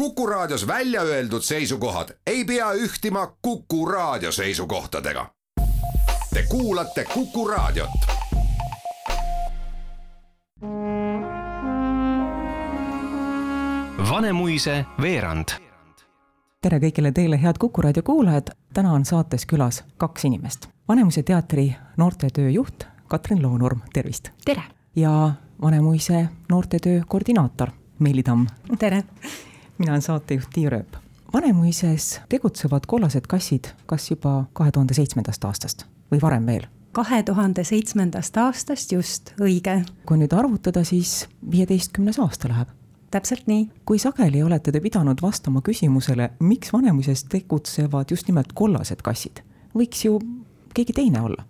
Kuku Raadios välja öeldud seisukohad ei pea ühtima Kuku Raadio seisukohtadega. Te kuulate Kuku Raadiot. Vanemuise veerand. tere kõigile teile, head Kuku raadio kuulajad, täna on saates külas kaks inimest. Vanemuise teatri noortetöö juht Katrin Loonurm, tervist! tere! ja Vanemuise noortetöö koordinaator Meeli Tamm. tere! Mina olen saatejuht Tiia Rööp. Vanemuises tegutsevad kollased kassid kas juba kahe tuhande seitsmendast aastast või varem veel? kahe tuhande seitsmendast aastast, just, õige. kui nüüd arvutada, siis viieteistkümnes aasta läheb. täpselt nii. kui sageli olete te pidanud vastama küsimusele, miks Vanemuises tegutsevad just nimelt kollased kassid? võiks ju keegi teine olla?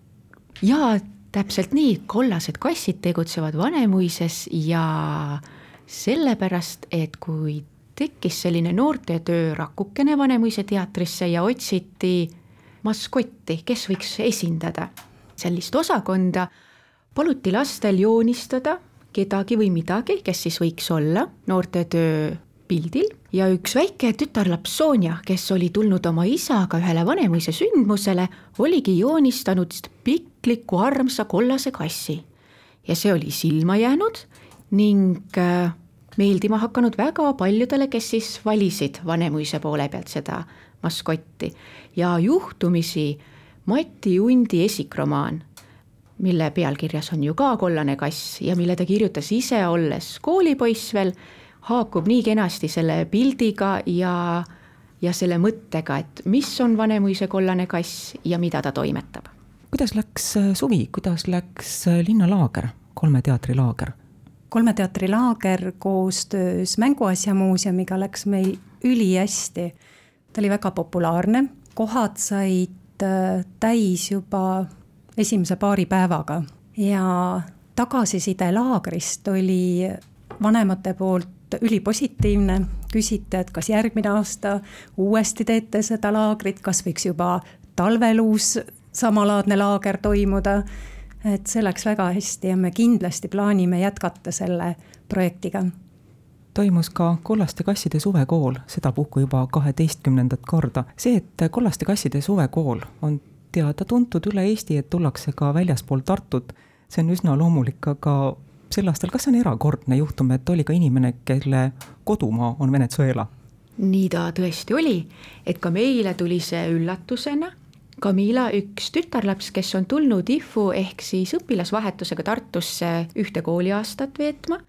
jaa, täpselt nii, kollased kassid tegutsevad Vanemuises ja sellepärast, et kui tekkis selline noortetöö rakukene Vanemuise teatrisse ja otsiti maskotti, kes võiks esindada sellist osakonda, paluti lastel joonistada kedagi või midagi, kes siis võiks olla noortetöö pildil ja üks väike tütarlaps Sonja, kes oli tulnud oma isaga ühele Vanemuise sündmusele, oligi joonistanud pikliku armsa kollase kassi. ja see oli silma jäänud ning äh, meeldima hakanud väga paljudele, kes siis valisid Vanemuise poole pealt seda maskotti ja juhtumisi Mati Jundi esikromaan, mille pealkirjas on ju ka kollane kass ja mille ta kirjutas ise, olles koolipoiss veel, haakub nii kenasti selle pildiga ja, ja selle mõttega, et mis on Vanemuise kollane kass ja mida ta toimetab. kuidas läks suvi, kuidas läks linnalaager, kolme teatri laager? Kolme teatri laager koostöös Mänguasjamuuseumiga läks meil ülihästi. ta oli väga populaarne, kohad said äh, täis juba esimese paari päevaga ja tagasiside laagrist oli vanemate poolt ülipositiivne, küsiti, et kas järgmine aasta uuesti teete seda laagrit, kas võiks juba talvel uus samalaadne laager toimuda. Et see läks väga hästi ja me kindlasti plaanime jätkata selle projektiga. toimus ka Kollaste kasside suvekool, sedapuhku juba kaheteistkümnendat korda. see, et Kollaste kasside suvekool on teada-tuntud üle Eesti, et tullakse ka väljaspool Tartut, see on üsna loomulik, aga sel aastal, kas see on erakordne juhtum, et oli ka inimene, kelle kodumaa on Venezuela? nii ta tõesti oli, et ka meile tuli see üllatusena. Camila, üks tütarlaps, kes on tulnud IFU ehk siis õpilasvahetusega Tartusse ühte kooliaastat veetma,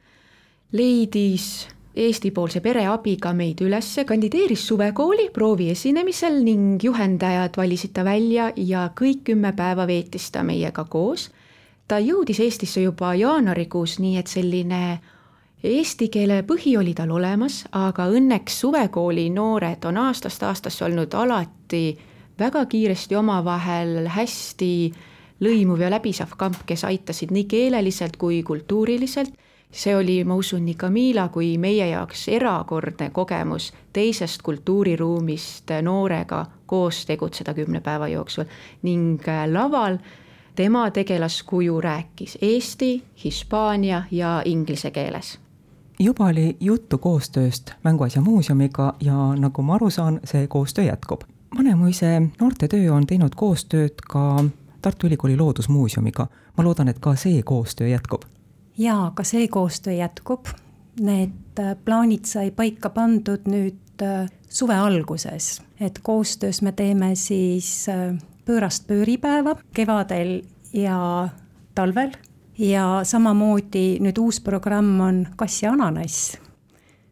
leidis Eesti-poolse pereabiga meid üles, kandideeris suvekooli prooviesinemisel ning juhendajad valisid ta välja ja kõik kümme päeva veetis ta meiega koos. Ta jõudis Eestisse juba jaanuarikuus, nii et selline eesti keele põhi oli tal olemas, aga õnneks suvekooli noored on aastast aastasse olnud alati väga kiiresti omavahel hästi lõimuv ja läbisav kamp, kes aitasid nii keeleliselt kui kultuuriliselt. see oli, ma usun, nii Camila kui meie jaoks erakordne kogemus teisest kultuuriruumist noorega koos tegutseda kümne päeva jooksul ning laval tema tegelaskuju rääkis eesti, hispaania ja inglise keeles juba oli juttu koostööst Mänguasja muuseumiga ja nagu ma aru saan, see koostöö jätkub. Vanemuise noortetöö on teinud koostööd ka Tartu Ülikooli Loodusmuuseumiga. ma loodan, et ka see koostöö jätkub. jaa, ka see koostöö jätkub. Need äh, plaanid sai paika pandud nüüd äh, suve alguses, et koostöös me teeme siis äh, pöörast pööripäeva kevadel ja talvel. ja samamoodi nüüd uus programm on Kass ja ananass,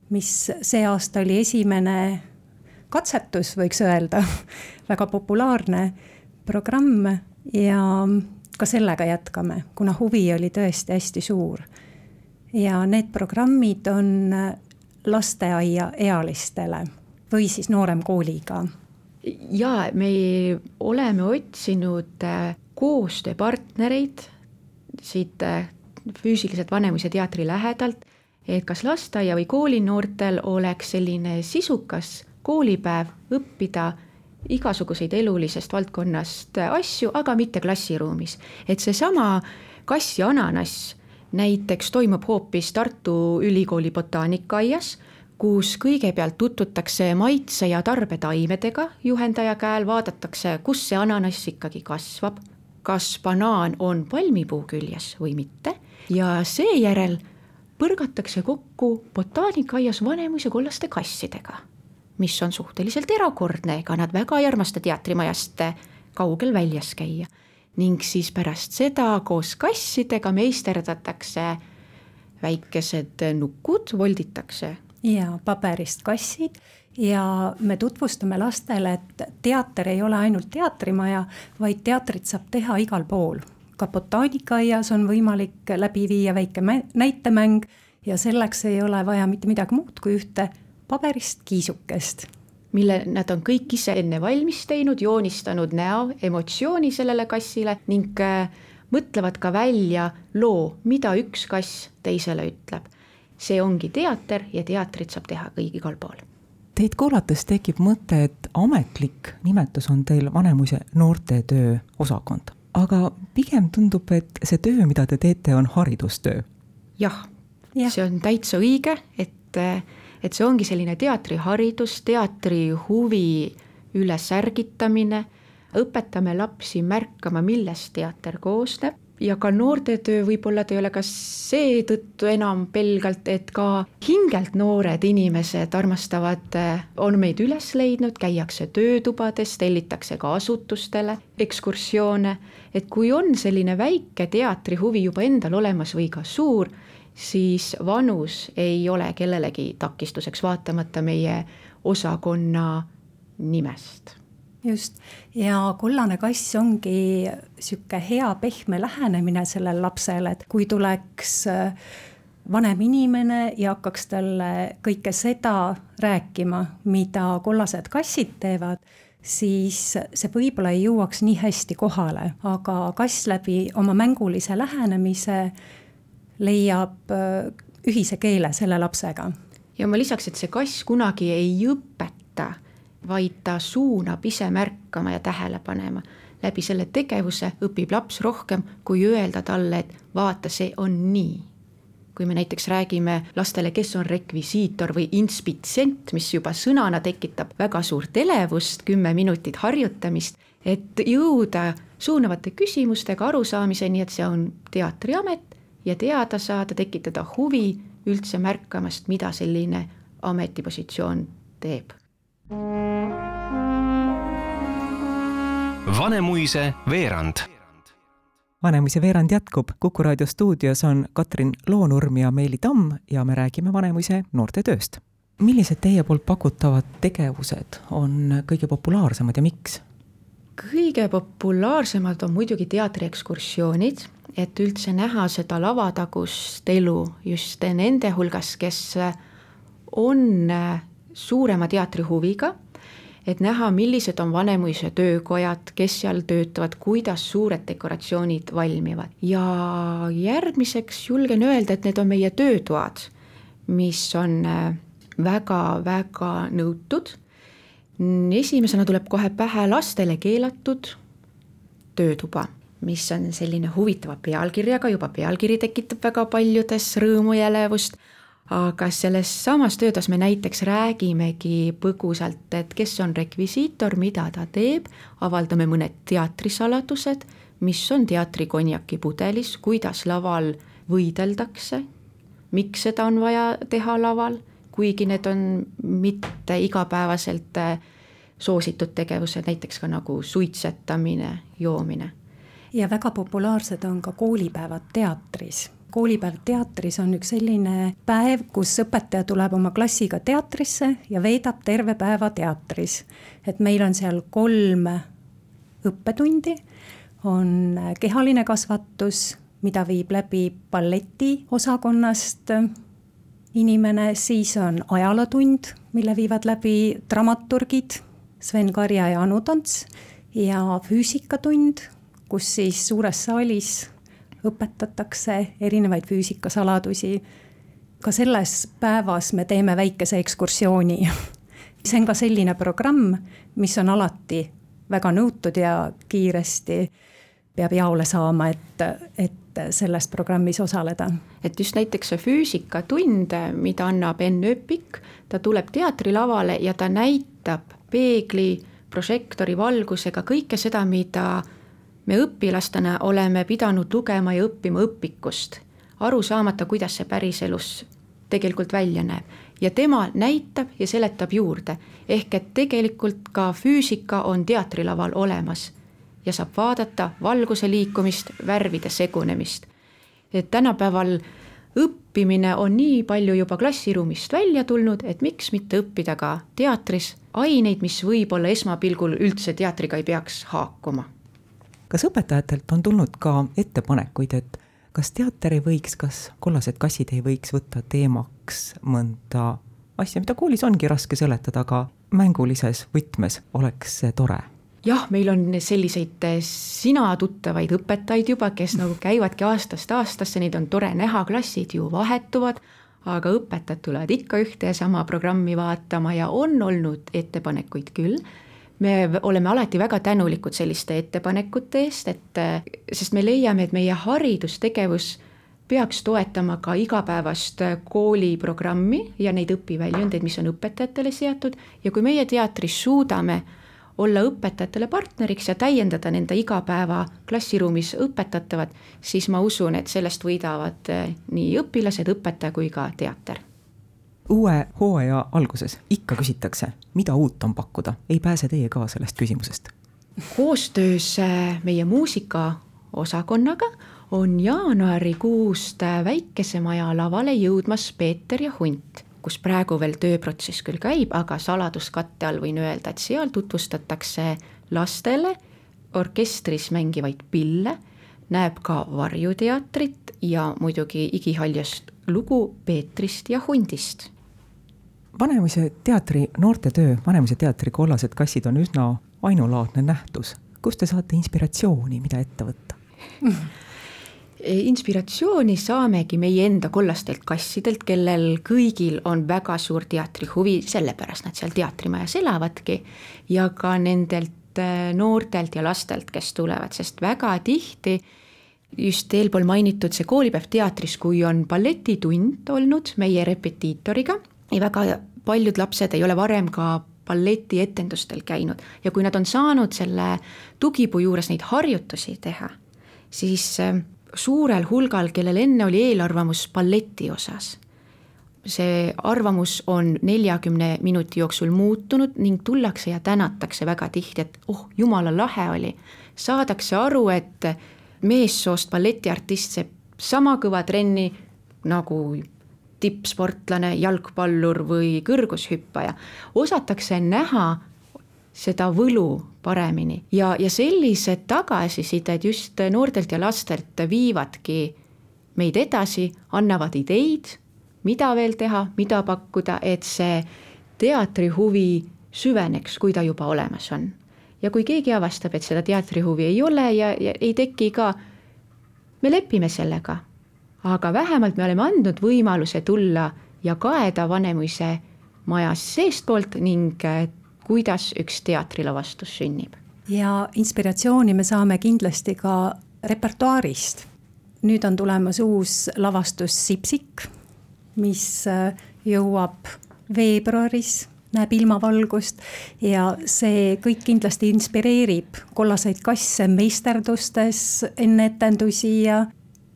mis see aasta oli esimene katsetus, võiks öelda väga populaarne programm ja ka sellega jätkame, kuna huvi oli tõesti hästi suur. ja need programmid on lasteaiaealistele või siis nooremkooliga ja me oleme otsinud äh, koostööpartnereid siit äh, füüsiliselt Vanemuise teatri lähedalt, et kas lasteaia või koolinoortel oleks selline sisukas koolipäev õppida igasuguseid elulisest valdkonnast asju, aga mitte klassiruumis. et seesama kass ja ananass näiteks toimub hoopis Tartu Ülikooli botaanikaaias kus kõigepealt tutvutakse maitse- ja tarbetaimedega juhendaja käel, vaadatakse, kus see ananass ikkagi kasvab, kas banaan on palmipuu küljes või mitte ja seejärel põrgatakse kokku botaanikaaias Vanemuise kollaste kassidega, mis on suhteliselt erakordne, ega nad väga ei armasta teatrimajast kaugel väljas käia. ning siis pärast seda koos kassidega meisterdatakse väikesed nukud, volditakse. ja paberist kassid ja me tutvustame lastele, et teater ei ole ainult teatrimaja, vaid teatrit saab teha igal pool. ka botaanikaaias on võimalik läbi viia väike näitemäng ja selleks ei ole vaja mitte midagi muud kui ühte paberist kiisukest mille nad on kõik ise enne valmis teinud, joonistanud näo, emotsiooni sellele kassile ning äh, mõtlevad ka välja loo, mida üks kass teisele ütleb. see ongi teater ja teatrit saab teha kõik igal pool. Teid kuulates tekib mõte, et ametlik nimetus on teil Vanemuise noortetöö osakond, aga pigem tundub, et see töö, mida te teete, on haridustöö. jah ja., see on täitsa õige, et äh, et see ongi selline teatriharidus, teatri huvi ülesärgitamine, õpetame lapsi märkama, millest teater koosneb. Ja ka noortetöö võib-olla ta ei ole ka seetõttu enam pelgalt, et ka hingelt noored inimesed armastavad, on meid üles leidnud, käiakse töötubades, tellitakse ka asutustele ekskursioone, et kui on selline väike teatrihuvi juba endal olemas või ka suur, siis vanus ei ole kellelegi takistuseks, vaatamata meie osakonna nimest. Just, ja kollane kass ongi sihuke hea pehme lähenemine sellele lapsele, et kui tuleks äh, vanem inimene ja hakkaks talle kõike seda rääkima, mida kollased kassid teevad, siis see võib-olla ei jõuaks nii hästi kohale, aga kass läbi oma mängulise lähenemise leiab äh, ühise keele selle lapsega. ja ma lisaks, et see kass kunagi ei õpeta, vaid ta suunab ise märkama ja tähele panema. läbi selle tegevuse õpib laps rohkem, kui öelda talle, et vaata, see on nii kui me näiteks räägime lastele, kes on rekvisiitor või inspitsient, mis juba sõnana tekitab väga suurt elevust, kümme minutit harjutamist, et jõuda suunavate küsimustega arusaamiseni, et see on teatriamet, ja teada saada, tekitada huvi üldse märkamast, mida selline ametipositsioon teeb. Vanemuise veerand. Vanemuise veerand jätkub, Kuku raadio stuudios on Katrin Loonurm ja Meeli Tamm ja me räägime Vanemuise noortetööst. millised teie poolt pakutavad tegevused on kõige populaarsemad ja miks? Kõige populaarsemad on muidugi teatriekskursioonid et üldse näha seda lavatagust elu just nende hulgas, kes on suurema teatrihuviga, et näha, millised on Vanemuise töökojad, kes seal töötavad, kuidas suured dekoratsioonid valmivad ja järgmiseks julgen öelda, et need on meie töötoad, mis on väga-väga nõutud. Esimesena tuleb kohe pähe lastele keelatud töötuba mis on selline huvitava pealkirjaga, juba pealkiri tekitab väga paljudes rõõmu ja elevust, aga selles samas töötas me näiteks räägimegi põgusalt, et kes on rekvisiitor, mida ta teeb, avaldame mõned teatrisaladused, mis on teatrikonjaki pudelis, kuidas laval võideldakse, miks seda on vaja teha laval, kuigi need on mitte igapäevaselt soositud tegevused, näiteks ka nagu suitsetamine, joomine. Ja väga populaarsed on ka koolipäevad teatris. Koolipäev teatris on üks selline päev, kus õpetaja tuleb oma klassiga teatrisse ja veedab terve päeva teatris. et meil on seal kolm õppetundi, on kehaline kasvatus, mida viib läbi balletiosakonnast inimene, siis on ajalootund, mille viivad läbi dramaturgid Sven Karja ja Anu Tants ja füüsikatund kus siis suures saalis õpetatakse erinevaid füüsikasaladusi. ka selles päevas me teeme väikese ekskursiooni see on ka selline programm, mis on alati väga nõutud ja kiiresti peab jaole saama, et, et selles programmis osaleda. et just näiteks see füüsikatund, mida annab Enn Öpik, ta tuleb teatrilavale ja ta näitab peegli, prožektori valgusega kõike seda, mida me õpilastena oleme pidanud lugema ja õppima õpikust, aru saamata, kuidas see päriselus tegelikult välja näeb. ja tema näitab ja seletab juurde, ehk et tegelikult ka füüsika on teatrilaval olemas ja saab vaadata valguse liikumist, värvide segunemist. tänapäeval õppimine on nii palju juba klassiruumist välja tulnud, et miks mitte õppida ka teatris aineid, mis võib-olla esmapilgul üldse teatriga ei peaks haakuma. kas õpetajatelt on tulnud ka ettepanekuid, et kas teater ei võiks, kas kollased kassid ei võiks võtta teemaks mõnda asja, mida koolis ongi raske seletada, aga mängulises võtmes oleks see tore jah, meil on selliseid eh, sina tuttavaid õpetajaid juba, kes nagu käivadki aastast aastasse, neid on tore näha, klassid ju vahetuvad, aga õpetajad tulevad ikka ühte ja sama programmi vaatama ja on olnud ettepanekuid küll. me oleme alati väga tänulikud selliste ettepanekute eest, et eh, sest me leiame, et meie haridustegevus peaks toetama ka igapäevast kooliprogrammi ja neid õpiväljundeid, mis on õpetajatele seatud ja kui meie teatris suudame olla õpetajatele partneriks ja täiendada nende igapäeva klassiruumis õpetatavat, siis ma usun, et sellest võidavad eh, nii õpilased, õpetaja kui ka teater. Uue hooaja alguses ikka küsitakse, mida uut on pakkuda, ei pääse teie ka sellest küsimusest? koostöös eh, meie muusikaosakonnaga on jaanuarikuust eh, Väikese Maja lavale jõudmas Peeter ja Hunt kus praegu veel tööprotsess küll käib, aga saladuskatte all võin öelda, et seal tutvustatakse lastele orkestris mängivaid pille, näeb ka varjuteatrit ja muidugi igihaljast lugu Peetrist ja hundist. Vanemuise teatri noortetöö, Vanemuise teatri kollased kassid on üsna ainulaadne nähtus. kust te saate inspiratsiooni, mida ette võtta inspiratsiooni saamegi meie enda kollastelt kassidelt, kellel kõigil on väga suur teatrihuvi, sellepärast nad seal teatrimajas elavadki. ja ka nendelt äh, noortelt ja lastelt, kes tulevad, sest väga tihti just eelpool mainitud see koolipäev teatris, kui on balletitund olnud meie repetiitoriga ja väga paljud lapsed ei ole varem ka balletietendustel käinud ja kui nad on saanud selle tugipuu juures neid harjutusi teha, siis äh, suurel hulgal, kellel enne oli eelarvamus balleti osas. see arvamus on neljakümne minuti jooksul muutunud ning tullakse ja tänatakse väga tihti, et oh, jumala lahe oli. saadakse aru, et meessoost balletiartist teeb sama kõva trenni nagu tippsportlane, jalgpallur või kõrgushüppaja. osatakse näha seda võlu paremini ja, ja sellised tagasisided just noortelt ja lastelt viivadki meid edasi, annavad ideid, mida veel teha, mida pakkuda, et see teatrihuvi süveneks, kui ta juba olemas on. ja kui keegi avastab, et seda teatrihuvi ei ole ja, ja ei teki ka, me lepime sellega. aga vähemalt me oleme andnud võimaluse tulla ja kaeda Vanemuise majas seestpoolt ning kuidas üks teatrilavastus sünnib. ja inspiratsiooni me saame kindlasti ka repertuaarist. nüüd on tulemas uus lavastus Sipsik, mis äh, jõuab veebruaris näeb ilmavalgust ja see kõik kindlasti inspireerib kollaseid kasse meisterdustes enne etendusi ja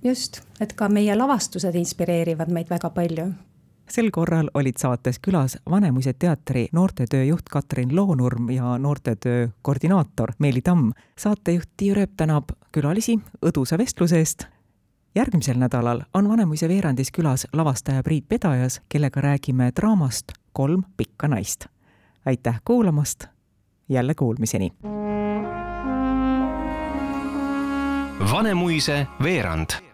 just, et ka meie lavastused inspireerivad meid väga palju sel korral olid saates külas Vanemuise teatri noortetöö juht Katrin Loonurm ja noortetöö koordinaator Meeli Tamm. saatejuht Tiia Rööp tänab külalisi õdusa vestluse eest. järgmisel nädalal on Vanemuise veerandis külas lavastaja Priit Pedajas, kellega räägime draamast Kolm pikka naist. aitäh kuulamast, jälle kuulmiseni. Vanemuise veerand